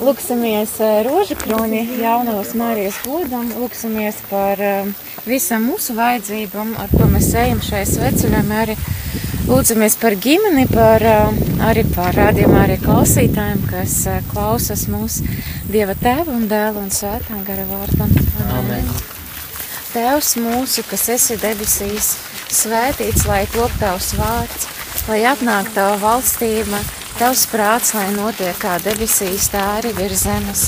Lūksimies eh, rožu kroni jaunavas Marijas godam, lūksimies par eh, visam mūsu vajadzībām, ar ko mēs ejam šai sveceļam, arī lūdzamies par ģimeni, par eh, arī par rādījumu arī klausītājiem, kas klausas mūsu Dieva tēva un dēla un svētā gara vārdam. Amen. Tēvs mūsu, kas esi debesīs, svētīts, lai top tavs vārds, lai atnāk tava valstība Tavs prāts, lai notiek kā debesīs, tā arī virs zemes.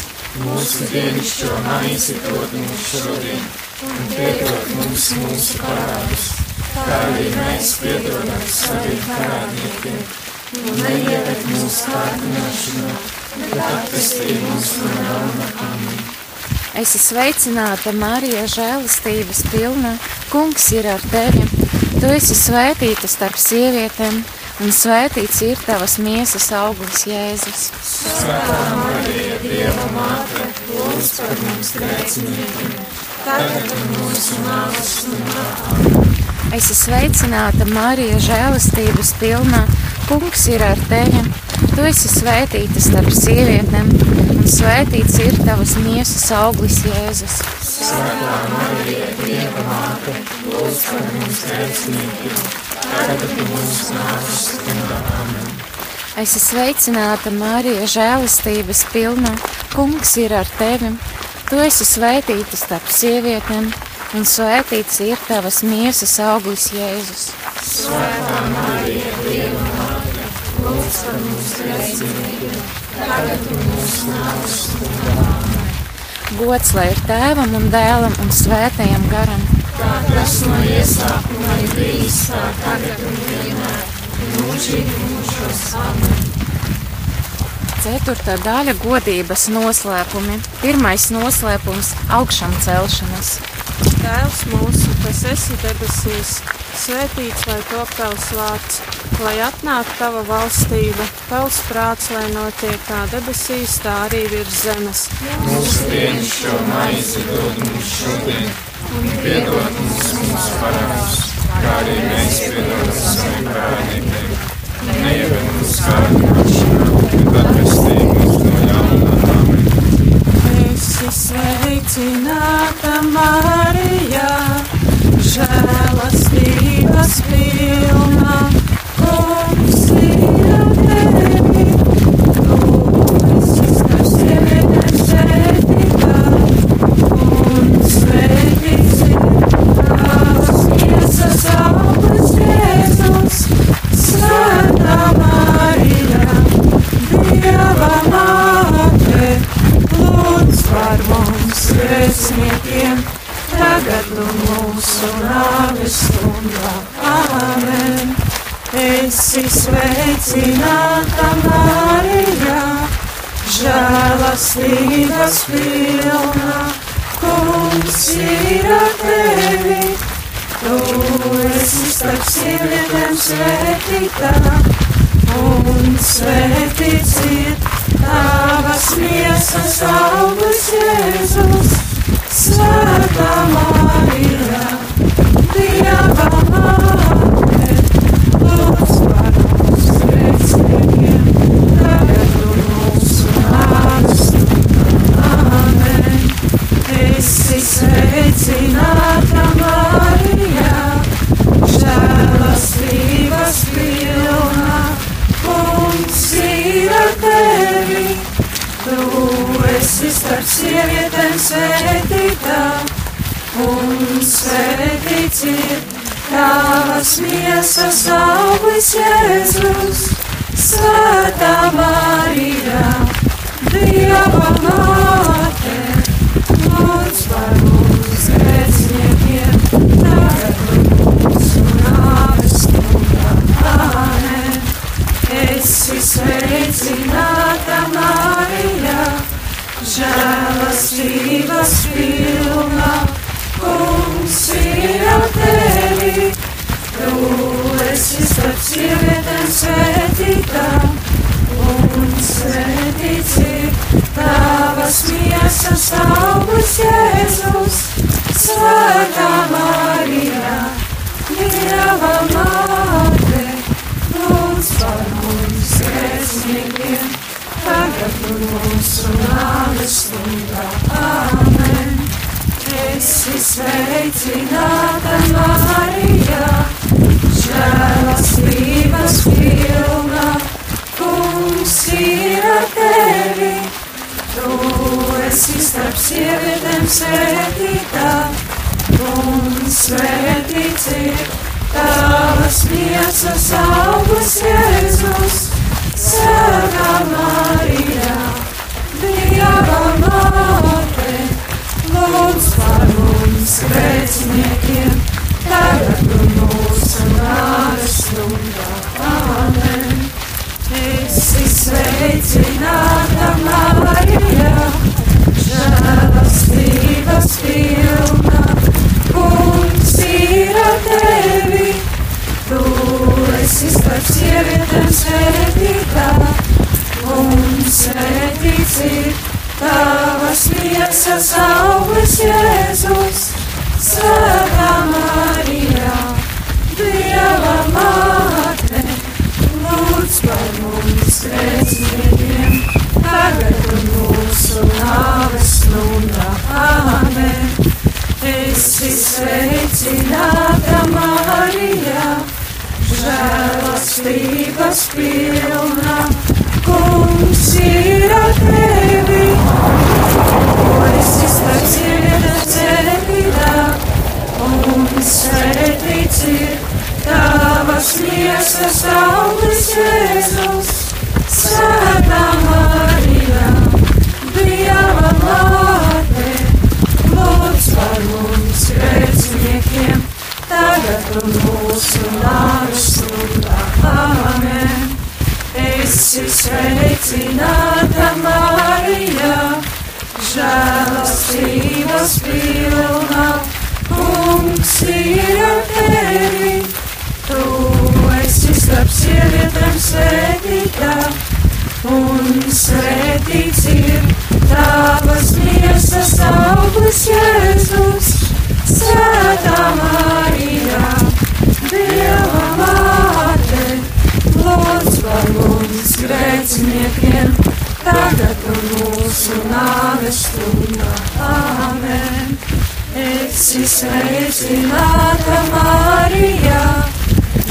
Mūsu dienascho maizi dod mums šodien, un piedod mums mūsu parādus, kā arī mēs piedodam saviem parādniekiem, un neieved mūsu kārdināšanā, bet atvestī mūs no ļauna amen. Esi sveicināta, Marija, žēlastības pilna, kungs ir ar tevi. Tu esi svētīta starp sievietēm un svētīts ir tavas miesas auglis Jēzus. Svētā Marija, Dieva māte, lūdz par mums grēciniekiem, tagad mūsu nāves stundā. Es esmu sveicināta, Marija, žēlastības pilnā. Kungs ir ar tevi. Tu esi svētīta starp sievietēm, un svētīts ir tavas miesas auglis Jēzus. Svētā Marija, Dieva māte, lūdz par mums grēciniekiem Es esmu sveicināta, Marija, žēlastības pilna. Kungs ir ar tevi. Tu esi svētīta starp sievietēm, un svētīts ir tavas miesas auglis Jēzus. Svētā Marija, Dieva māte, lūdz par mums grēciniekiem, tagad mūsu nāves stundā. Gods lai ir tēvam un dēlam un svētajam garam kā tas no iesākuma ir bijis, tā tagad un vienmēr, mūžīgi mūžos. Amen. Ceturtā daļa - godības noslēpumi. Pirmais noslēpums - augšām celšanas. Tēvs mūsu, kas esi debesīs, svētīts lai top tavs vārds, lai atnāk tava valstība, tavs prāts, lai notiek kā debesīs, tā arī virs zemes. Mūsu dienas šo maizi dod mums šodien un piedod mums mūsu parādus, kā arī mēs piedodam saviem parādniekiem. Neieved mūsu kārdināšanā, bet atvestī mūs no ļaunā. Amen. Esi sveicināta Marija, ir ar tevi. Tu esi starp sievietēm svētītā, un svētīts ir tavas miesas augurs Jēzus. Svētā Marija, Dieva māte, starp sievietēm svētītā, un svētīts ir tavas miesas auglis Jēzus. Svētā Marija, Dieva māte, lūdz par mums grēciniekiem, tagad mūsu nāves stundā. Amen. Esi sveicināta Marija, žēlastības pilna, kungs ir ar tevi. Tu esi starp sievietēm svētītā, un svētīts ir tavas miesas augurs Jēzus. Svētā Marija, Dieva māte, lūdz par mums grēciniekiem, tagad mūsu nāves stundā. Āmen! Esi sveicināta Marija, žēlastības pilna, kungs ir ar tevi. Tu esi starp sievietēm svētītā, un svētīts ir tavas miesas augurs Jēzus. Svētā Marija, Dieva māte, lūdz par mums grēciniekiem, tagad un mūsu nāves stundā. Āmen. Esi sveicināta Marija, svētīts ir tavas miesas augurs Jēzus. Svētā Marija, Dieva māte, lūdz par mums grēciniekiem, tagad un mūsu nāves stundā. Āmen! Esi sveicināta Marija, žēlastības pilna, kungs ir ar tevi. Tu esi starp sievietēm svētītā, un svētīts ir tavas miesas augurs Jēzus. Svētā Marija, Dieva māte, lūdz par mums grēciniekiem, tagad un mūsu nāves stundā. Āmen! Esi sveicināta Marija,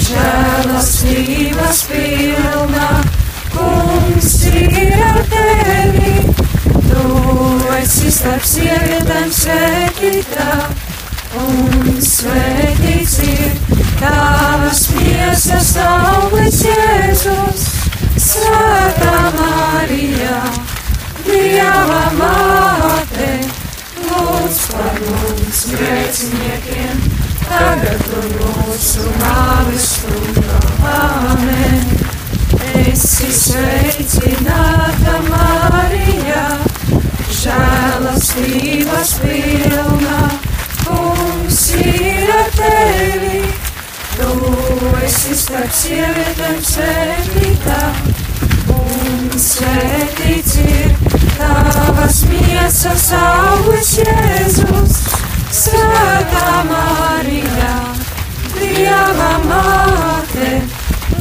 žēlastības pilna, kungs ir ar tevi. Tu esi starp sievietēm svētītā, un svētīts ir tavas miesas augurs Jēzus. Svētā Marija, Dieva māte, lūdz par mums grēciniekiem, tagad un mūsu nāves stundā. Āmen! Esi sveicināta Marija, žēlastības pilna, kungs ir ar tevi. Tu esi starp sievietēm svētītā, un svētīts ir tavas miesas augurs Jēzus. Svētā Marija, Dieva māte,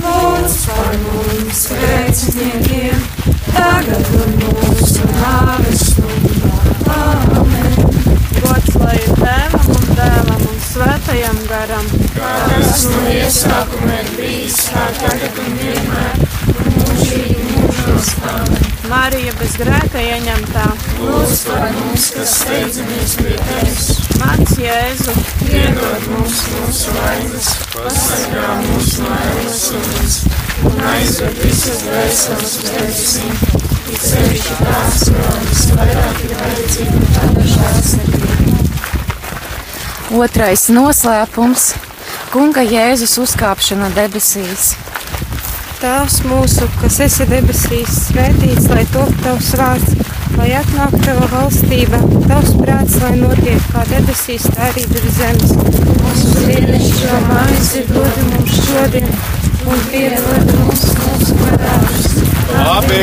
lūdz par mums grēciniekiem, tagad un mūsu nāves stundā. Āmen! Gods lai ir tēvam un dēlam un svētajam garam. Kā tas no iesākuma ir bijis, tā tagad un vienmēr, mūžīgi mūžos āmen. Marija bez grēka ieņemtā. Lūdz par mums, kas steidzamies pie tevis, Mans Jēzu, piedod mums mūsu vainas, pasargā mūs no ēlas uguns un aizved visas dvēseles uz debesīm. It sevišķi tās, kurām visvairāk ir vajadzīga tāda žēlsirdība. Otrais noslēpums - Kunga Jēzus uzkāpšana debesīs. Tēvs mūsu, kas esi debesīs, svētīts, lai top tavs vārds, lai atnāk tava valstība, tavs prāts, lai notiek kā debesīs, tā arī virs zemes. Mūsu dienascho maizi dod mums šodien, un piedod mums mūsu parādus. Labi.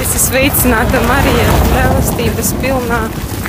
Es esmu sveicināta Marija, žēlastības pilnā.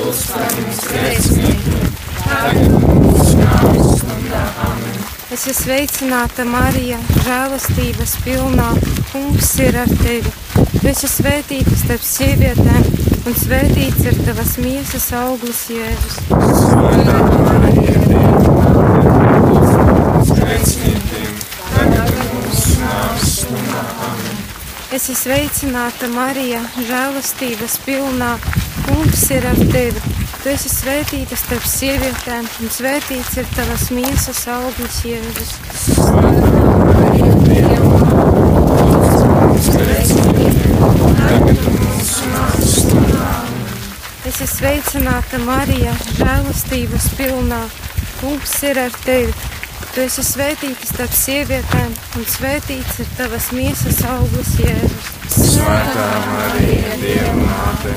lūdz par mums grēciniekiem, tagad mūsu nāves stundā. Amen. Es esmu sveicināta Marija, žēlastības pilnā. Kungs ir ar tevi. Tu esi svētīta starp sievietēm, un svētīts ir tavas miesas auglis, Jēzus. Es esmu sveicināta Marija, žēlastības pilnā. Kungs ir ar tevi. Tu esi svētīta starp sievietēm, un svētīts ir tavas miesas auglis, Jēzus. Es esmu sveicināta Marija, žēlastības pilnā. Kungs ir ar tevi. Tu esi svētīta starp sievietēm, un svētīts ir tavas miesas auglis, Jēzus. Svētā Marija, Dieva māte,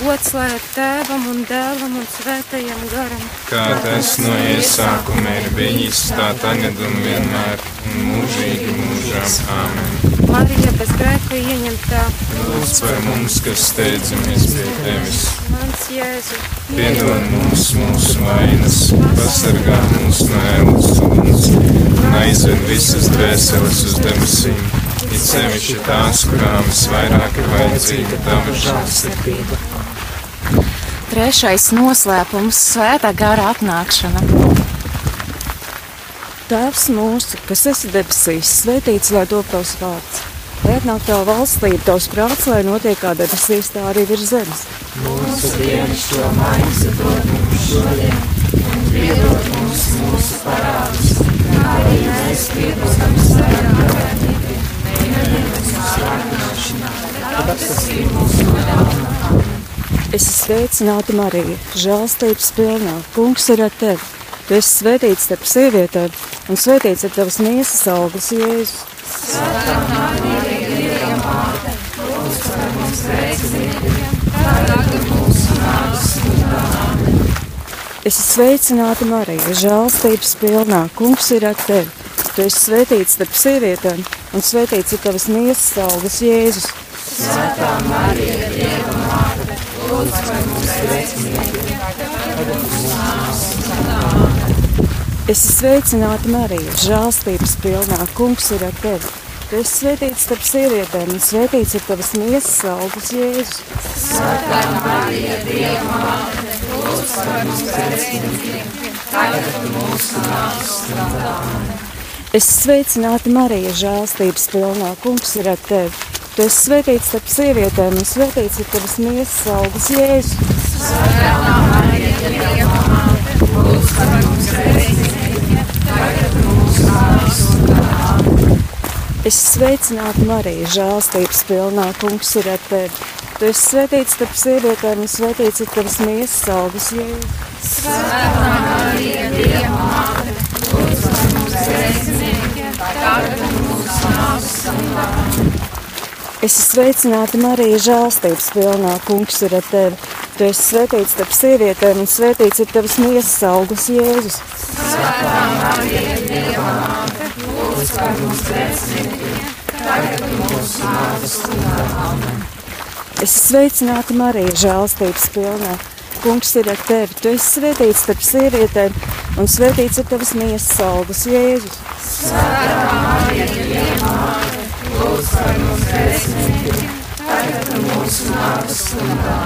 Gods lai ir tēvam un dēlam un svētajam garam. Kā tas no iesākuma ir bijis, tā tagad un vienmēr, un mūžīgi mūžām. Amen. Marija bez grēka ieņemtā, Lūdz par mums, kas steidzamies pie tevis. mans Jēzu. Piedod mums mūsu vainas, pasargā mūs no ēlas uguns un aizved visas dvēseles uz debesīm. It sevišķi tās, kurām visvairāk ir vajadzīga tava žēlsirdība. Trešais noslēpums - svētā gara atnākšana. Tēvs mūsu, kas esi debesīs, svētīts lai top tavs vārds. Lai atnāk tava valstība, tavs prāts, lai notiek kā debesīs, tā arī virs zemes. Mūsu dienas to maizi dod mums šodien, un piedod mums mūsu parādus, kā arī mēs piedodam saviem parādniekiem. Es esmu sveicināta Marija, žēlstības pilnā. Kungs ir ar tevi. Tu esi svētīts starp sievietēm, un svētīts ir tavas miesas auglis, Jēzus. Es esmu sveicināta Marija, žēlstības pilnā. Kungs ir ar tevi. Tu esi svētīts starp sievietēm, un svētīts ir tavas miesas auglis, Jēzus. Es esmu sveicināta Marija, žēlstības pilnā. Kungs ir ar tevi. Tu esi svētīts starp sievietēm, un svētīts ir tavas miesas auglis, Jēzus. tagad mūsu nāves stundā. Es sveicinātu Mariju, žēlstības pilnā. Kungs ir ar tevi. Tu esi svētīts starp sievietēm, un svētīts ir tavas miesas augurs, Jēzus. Es sveicinātu Mariju, žēlstības pilnā. Kungs ir ar tevi. Tu esi svētīts starp sievietēm, un svētīts ir tavas miesas augurs, Jēzus. Svētā Marija, Dieva māte, lūdz par mums grēciniekiem, tagad mūsu nāves stundā. Es esmu sveicināta Marija, žēlstības pilnā. Kungs ir ar tevi. Tu esi svētīts starp sievietēm, un svētīts ir tavas miesas augurs, Jēzus. Svētā Marija, Dieva māte, lūdz par mums grēciniekiem, tagad mūsu nāves stundā. Es esmu sveicināta Marija, žēlstības pilnā. Kungs ir ar tevi. Tu esi svētīts starp sievietēm, un svētīts ir tavas miesas augurs, Jēzus. Svētā Marija, Dieva māte, lūdz par mums grēciniekiem, tagad mūsu nāves stundā.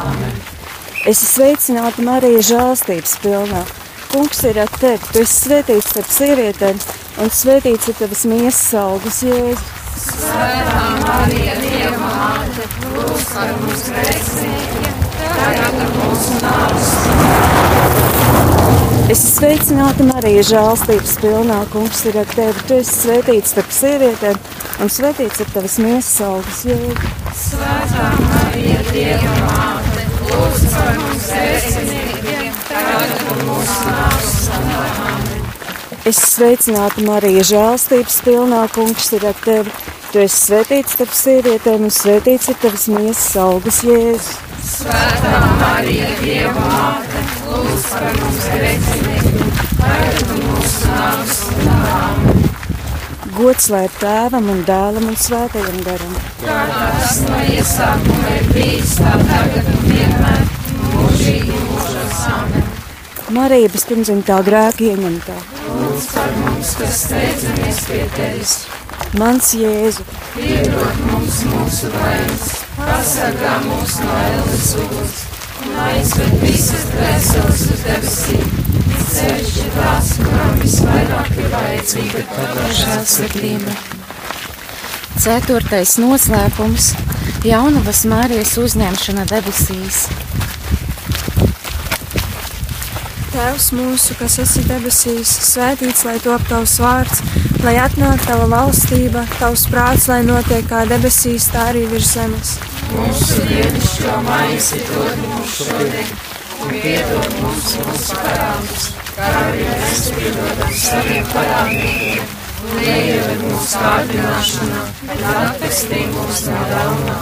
Es esmu sveicināta Marija, žēlstības pilnā. Kungs ir ar tevi. Tu esi svētīts starp sievietēm, un svētīts ir tavas miesas augurs, Jēzus. Svētā Marija, Dieva māte, lūdz par mums grēciniekiem, tagad mūsu nāves Es esmu sveicināta Marija, žēlstības pilnā. Kungs ir ar tevi. Tu esi svētīts starp sievietēm, un svētīts ir tavas miesas augurs, Jēzus. Svētā Marija, Dieva māte, lūdz par mums grēciniekiem, tagad mūsu nāves stundā. Es esmu sveicināta Marija, žēlstības pilnā. Kungs ir ar tevi. Tu esi svētīts starp sievietēm, un svētīts ir tavas miesas augurs, Jēzus. Svētā Marija, Dieva māte, lūdz par mums grēciniekiem, tagad mūsu nāves stundā. Gods lai tēvam un dēlam un svētajam garam. Kā tas no iesākuma ir bijis, tā tagad un vienmēr, mūžīgi mūžos amen. Marija bezpirmzimtā grēka ieņemtā. Lūdz par mums, kas steidzamies pie tevis, Mans Jēzu, piedod mums mūsu vainas, pasargā mūs no ēles uguns un aizved visas dvēseles uz debesīm. Sevišķi tās, kurām visvairāk ir vajadzīga tava žēlsirdība. Ceturtais noslēpums - jaunavas Mārijas uzņemšana debesīs. Tēvs mūsu, kas esi debesīs, svētīts lai top tavs vārds, lai atnāk tava valstība, tavs prāts, lai notiek kā debesīs, tā arī virs zemes. Mūsu dienascho maizi dod mums šodien, un piedod mums mūsu parādus, kā arī mēs piedodam saviem parādniekiem, un neieved mūsu kārdināšanā, bet atpestī mūs no ļaunā.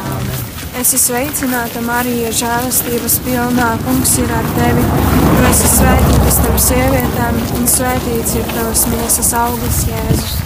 Es esmu sveicināta Marija, žēlastības pilnā, kungs ir ar tevi. Tu esi svētīta starp sievietēm, un svētīts ir tavas miesas augurs, Jēzus.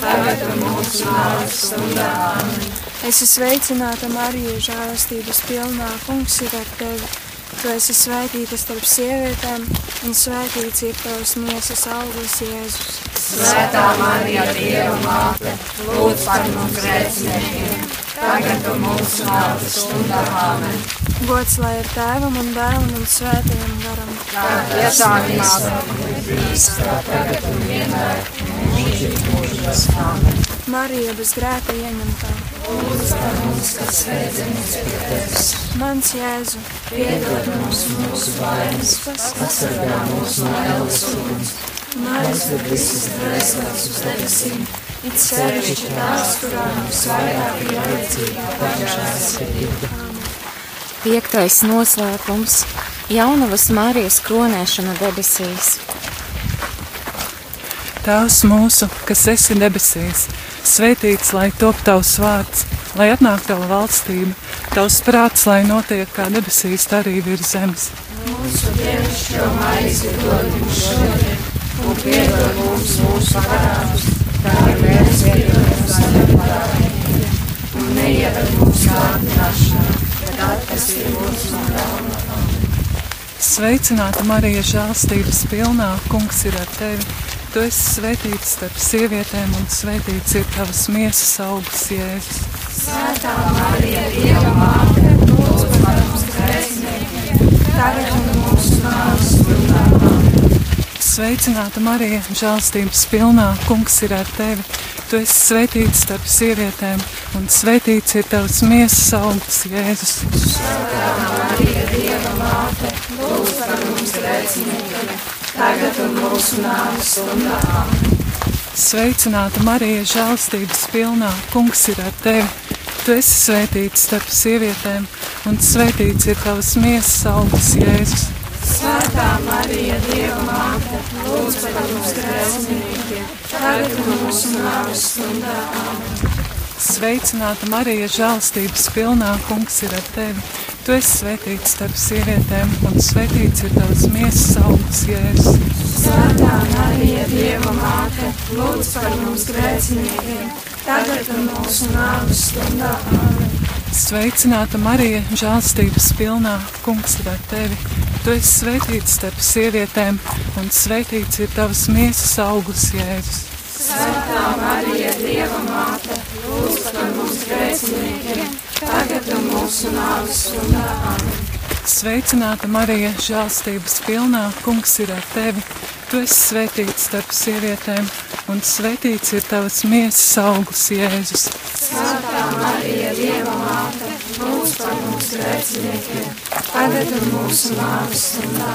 tagad un mūsu nāves stundā. Es esmu sveicināta Marija, žēlastības pilnā. Kungs ir ar tevi. Tu esi svētīta starp sievietēm, un svētīts ir tavas miesas auglis, Jēzus. Svētā Marija, Dieva māte, lūdz par mums grēciniekiem, tagad un mūsu nāves stundā. Amen. Gods lai ir tēvam un dēlam un svētajam garam. Kā tiesākās bijis, tā tagad un vienmēr. Marija bez grēka ieņemtā. Mans Jēzu, Piedod mums mūsu vainas, pasargā mūs no ēlas uguns, un aizved visas dvēseles uz debesīm, it sevišķi tās, kurām visvairāk ir vajadzīga pažēlsirdība. Piektais noslēpums - Jaunavas Marijas kronēšana debesīs. Tēvs mūsu, kas esi debesīs, svētīts lai top tavs vārds, lai atnāk tava valstība, tavs prāts, lai notiek kā debesīs, tā arī virs zemes. Mūsu dienascho maizi dod mums šodien, un piedod mums mūsu parādus, kā arī mēs piedodam saviem parādiem, un neieved mūsu kārdināšanā, bet atpestī mūs no ļauna. Sveicināta Marija, žēlstības pilnā, kungs ir ar tevi. Tu esi svētīts starp sievietēm, un svētīts ir tavas miesas augsts, Jēzus. Svētā Marija, Dieva māte, lūdz par mums grēciniekiem, tagad un mūsu nāves stundā. Sveicināta Marija, žēlstības pilnā, kungs ir ar tevi. Tu esi svētīts starp sievietēm, un svētīts ir tavas miesas augsts, Jēzus. Svētā Marija, Dieva māte, lūdz par mums grēciniekiem, tagad un mūsu nāves stundā. Sveicināta Marija, žēlstības pilnā, kungs ir ar tevi. Tu esi svētīts starp sievietēm, un svētīts ir tavas miesas augsts, Jēzus. Svētā Marija, Dieva māte, lūdz par mums grēciniekiem, tagad un mūsu nāves stundā. Sveicināta Marija, žēlstības pilnā, kungs ir ar tevi. Tu esi svētīts starp sievietēm, un svētīts ir tavas miesas augsts, Jēzus. Svētā Marija, Dieva māte, lūdz par mums grēciniekiem, tagad un mūsu nāves stundā. Sveicināta Marija, žēlstības pilnā, kungs ir ar tevi. Tu esi svētīts starp sievietēm, un svētīts ir tavas miesas augsts, Jēzus. Svētā Marija, Dieva māte, lūdz par mums grēciniekiem, tagad un mūsu nāves stundā. Sveicināta Marija, žēlstības pilnā, kungs ir ar tevi. Tu esi svētīts starp sievietēm, un svētīts ir tavas miesas augsts, Jēzus. Svētā Marija, Dieva māte, lūdz par mums grēciniekiem, tagad un mūsu nāves stundā.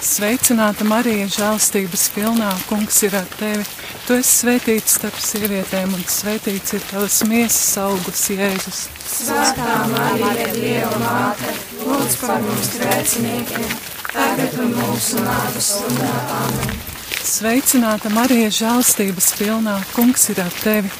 Sveicināta Marija, žēlstības pilnā, kungs ir ar tevi. Tu esi svētīts starp sievietēm, un svētīts ir tavas miesas augsts, Jēzus. Svētā Marija, Dieva māte, lūdz par mums grēciniekiem, tagad un mūsu nāves stundā. Amen. Sveicināta Marija, žēlstības pilnā, kungs ir ar tevi.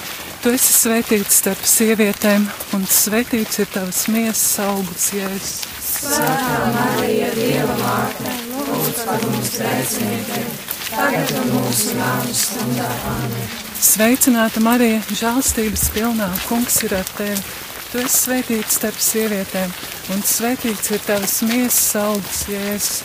Tu esi svētīts starp sievietēm, un svētīts ir tavas miesas augsts, Jēzus. Svētā Marija, Dieva māte, lūdz par mums grēciniekiem, tagad un mūsu nāves stundā. Amen. Sveicināta Marija, žēlstības pilnā, kungs ir ar tevi. Tu esi svētīts starp sievietēm, un svētīts ir tavas miesas augsts, Jēzus.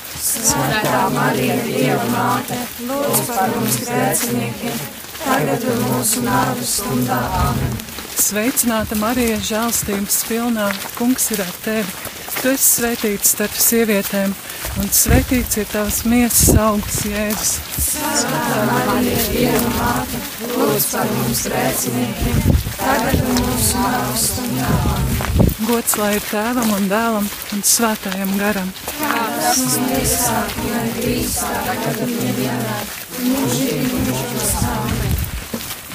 Svētā Marija, Dieva māte, lūdz par mums grēciniekiem, tagad un mūsu nāves stundā. Amen. Sveicināta Marija, žēlstības pilnā, kungs ir ar tevi. Tu esi svētīts starp sievietēm, un svētīts ir tavs miesas augsts, Jēzus. Svētā Marija, Dieva māte, lūdz par mums grēciniekiem, tagad un mūsu nāves stundā. Gods lai ir tēvam un dēlam un svētājam garam. Kā tas bija sākumā, drīz tagad un vienmēr, mūžīgi mūžos amen.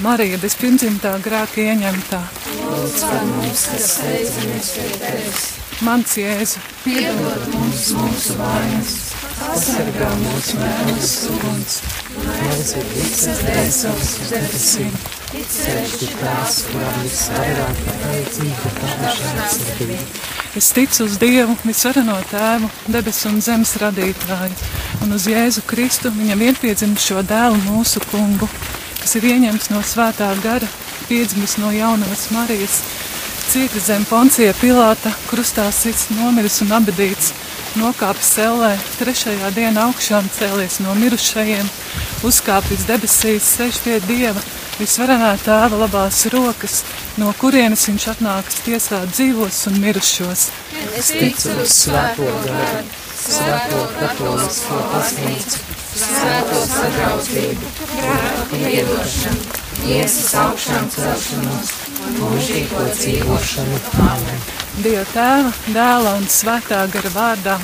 Marija bezpirmdzimtā grēka ieņemtā. Lūdz par mums, kas steidzamies pie tevis. Mans Jēzu, Piedod mums mūsu vainas, pasargā mūsu mēnus uguns, aizved visas dēseles uz debesīm, it sevišķi tās, kurām visvairāk vajadzīga tava žēlsirdība. es ticu uz Dievu, visvarano tēvu, debesu un zemes radītāju, un uz Jēzu Kristu, viņa vienpiedzimušo dēlu mūsu kungu, kas ir ieņemts no svētā gara, piedzimis no jaunās Marijas, cietis zem Poncija Pilāta, krustā sits nomiris un abedīts, nokāpis sellē, trešajā dienā augšām cēlies no mirušajiem, uzkāpis debesīs, sēž pie Dieva, visvarenā tēva labās rokas, no kurienes viņš atnāks tiesāt dzīvos un mirušos. Es ticu uz svēto garu, svēto katolisko baznīcu, svēto sadraudzību, grēku piedošanu, miesas augšām celšanos mūžīgo dzīvošanu. Dieva tēva, dēla un svētā gara vārdā.